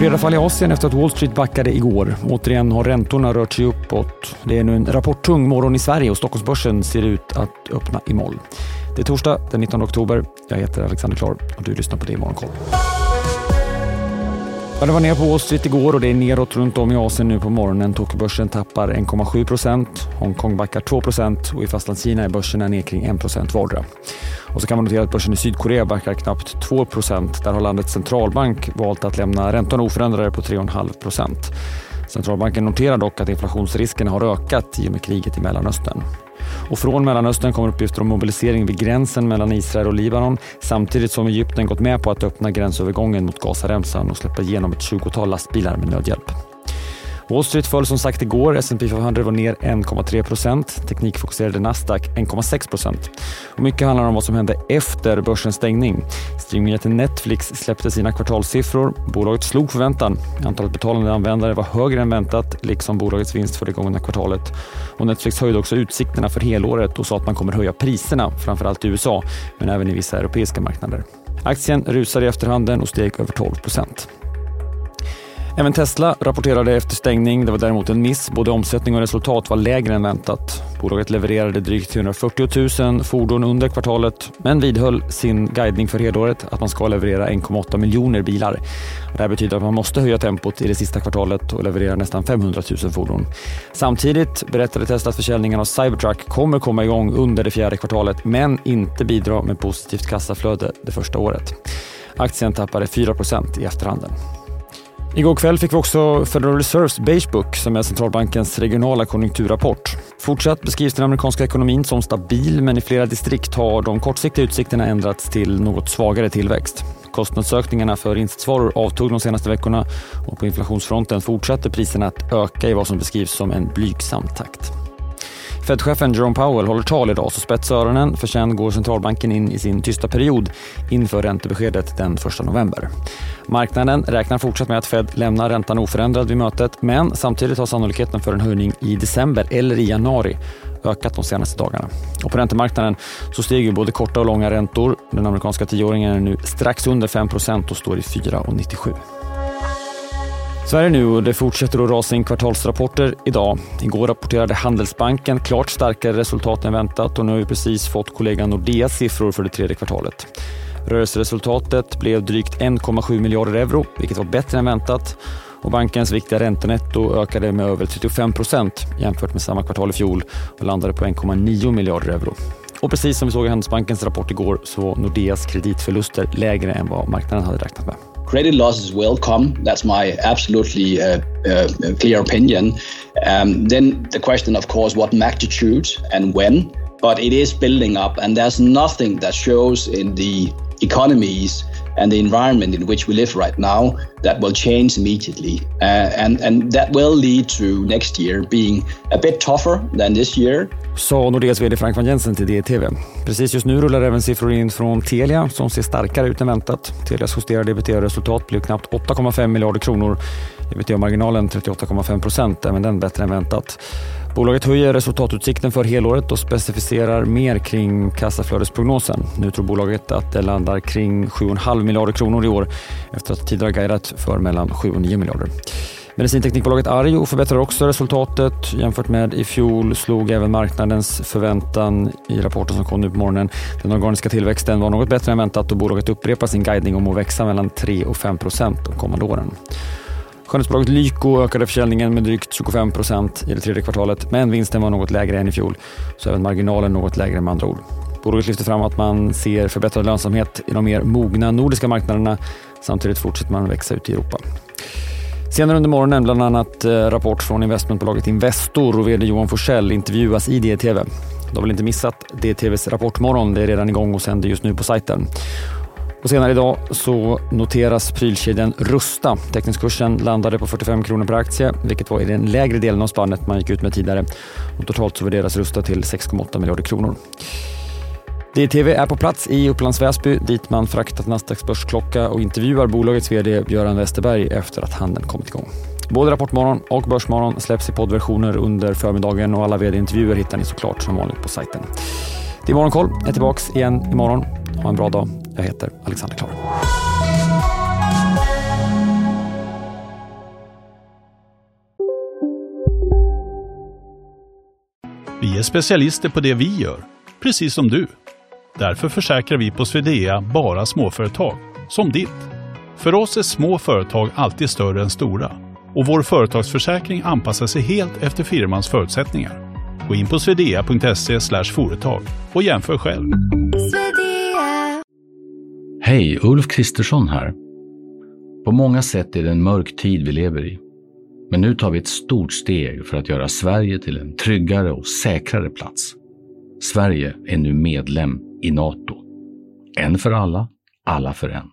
Breda fall i Asien efter att Wall Street backade igår. Återigen har räntorna rört sig uppåt. Det är nu en rapporttung morgon i Sverige och Stockholmsbörsen ser ut att öppna i moll. Det är torsdag den 19 oktober. Jag heter Alexander Klar och du lyssnar på det i Morgonkoll. Ja, det var ner på Wall Street igår och det är neråt runt om i Asien nu på morgonen. Tokyobörsen tappar 1,7 procent, Hongkong backar 2 procent och i Fastlandskina är börserna ner kring 1 procent vardera. Och så kan man notera att börsen i Sydkorea backar knappt 2 procent. Där har landets centralbank valt att lämna räntorna oförändrade på 3,5 procent. Centralbanken noterar dock att inflationsriskerna har ökat i och med kriget i Mellanöstern. Och från Mellanöstern kommer uppgifter om mobilisering vid gränsen mellan Israel och Libanon samtidigt som Egypten gått med på att öppna gränsövergången mot Gazaremsan och släppa igenom ett 20-tal lastbilar med nödhjälp. Wall Street föll som sagt igår. S&P 500 var ner 1,3 procent. Teknikfokuserade Nasdaq 1,6 procent. mycket handlar om vad som hände efter börsens stängning. Streamingjätten Netflix släppte sina kvartalssiffror. Bolaget slog förväntan. Antalet betalande användare var högre än väntat, liksom bolagets vinst för det gångna kvartalet. Och Netflix höjde också utsikterna för helåret och sa att man kommer höja priserna, framförallt i USA, men även i vissa europeiska marknader. Aktien rusade i efterhanden och steg över 12 procent. Även Tesla rapporterade efter stängning. Det var däremot en miss. Både omsättning och resultat var lägre än väntat. Bolaget levererade drygt 340 000 fordon under kvartalet men vidhöll sin guidning för helåret att man ska leverera 1,8 miljoner bilar. Det här betyder att man måste höja tempot i det sista kvartalet och leverera nästan 500 000 fordon. Samtidigt berättade Tesla att försäljningen av Cybertruck kommer komma igång under det fjärde kvartalet men inte bidra med positivt kassaflöde det första året. Aktien tappade 4 i efterhanden. Igår kväll fick vi också Federal Reserves Beige Book som är centralbankens regionala konjunkturrapport. Fortsatt beskrivs den amerikanska ekonomin som stabil men i flera distrikt har de kortsiktiga utsikterna ändrats till något svagare tillväxt. Kostnadsökningarna för insatsvaror avtog de senaste veckorna och på inflationsfronten fortsatte priserna att öka i vad som beskrivs som en blygsam takt. Fed-chefen Jerome Powell håller tal idag så spetsa öronen för sen går centralbanken in i sin tysta period inför räntebeskedet den 1 november. Marknaden räknar fortsatt med att Fed lämnar räntan oförändrad vid mötet men samtidigt har sannolikheten för en höjning i december eller i januari ökat de senaste dagarna. Och på räntemarknaden så stiger både korta och långa räntor. Den amerikanska tioåringen är nu strax under 5% och står i 4,97. Sverige nu och det fortsätter att rasa in kvartalsrapporter idag. Igår rapporterade Handelsbanken klart starkare resultat än väntat och nu har vi precis fått kollegan Nordeas siffror för det tredje kvartalet. Rörelseresultatet blev drygt 1,7 miljarder euro, vilket var bättre än väntat. Och bankens viktiga räntenetto ökade med över 35 procent jämfört med samma kvartal i fjol och landade på 1,9 miljarder euro. Och precis som vi såg i Handelsbankens rapport igår så var Nordeas kreditförluster lägre än vad marknaden hade räknat med. Credit losses will come. That's my absolutely uh, uh, clear opinion. Um, then the question, of course, what magnitude and when. But it is building up, and there's nothing that shows in the economies and the environment in which we live right now that will change immediately. Uh, and, and that will lead to next year being a bit tougher than this year. Sa Nordeas VD Frank van Jensen till DTV. Precis just nu rullar även siffror in från Telia som ser starkare ut än väntat. Telias justerade ebitda-resultat blev knappt 8,5 miljarder kronor. Ebitda-marginalen 38,5 procent, även den bättre än väntat. Bolaget höjer resultatutsikten för helåret och specificerar mer kring kassaflödesprognosen. Nu tror bolaget att det landar kring 7,5 miljarder kronor i år efter att tidigare guidat för mellan 7 och 9 miljarder. Medicinteknikbolaget Arjo förbättrar också resultatet. Jämfört med i fjol slog även marknadens förväntan i rapporten som kom nu på morgonen. Den organiska tillväxten var något bättre än väntat och bolaget upprepar sin guidning om att växa mellan 3 och 5 procent de kommande åren. Skönhetsbolaget Lyko ökade försäljningen med drygt 25 procent i det tredje kvartalet, men vinsten var något lägre än i fjol, så även marginalen något lägre med andra ord. Bolaget lyfter fram att man ser förbättrad lönsamhet i de mer mogna nordiska marknaderna. Samtidigt fortsätter man växa ut i Europa. Senare under morgonen bland annat eh, rapport från investmentbolaget Investor och VD Johan Forsell intervjuas i DTV. Du har väl inte missat DTVs Rapportmorgon? Det är redan igång och sänder just nu på sajten. Och senare idag så noteras prylkedjan Rusta. Teckningskursen landade på 45 kronor per aktie, vilket var i den lägre delen av spannet man gick ut med tidigare. Och totalt så värderas Rusta till 6,8 miljarder kronor. DTV är på plats i Upplands Väsby dit man fraktat Nasdaqs börsklocka och intervjuar bolagets VD Björn Westerberg efter att handeln kommit igång. Både Rapportmorgon och Börsmorgon släpps i poddversioner under förmiddagen och alla VD-intervjuer hittar ni såklart som vanligt på sajten. Det är Morgonkoll, jag är tillbaka igen imorgon. Ha en bra dag. Jag heter Alexander Klar. Vi är specialister på det vi gör, precis som du. Därför försäkrar vi på Swedea bara småföretag, som ditt. För oss är små företag alltid större än stora och vår företagsförsäkring anpassar sig helt efter firmans förutsättningar. Gå in på swedea.se företag och jämför själv. Hej, Ulf Kristersson här. På många sätt är det en mörk tid vi lever i. Men nu tar vi ett stort steg för att göra Sverige till en tryggare och säkrare plats. Sverige är nu medlem i Nato. En för alla, alla för en.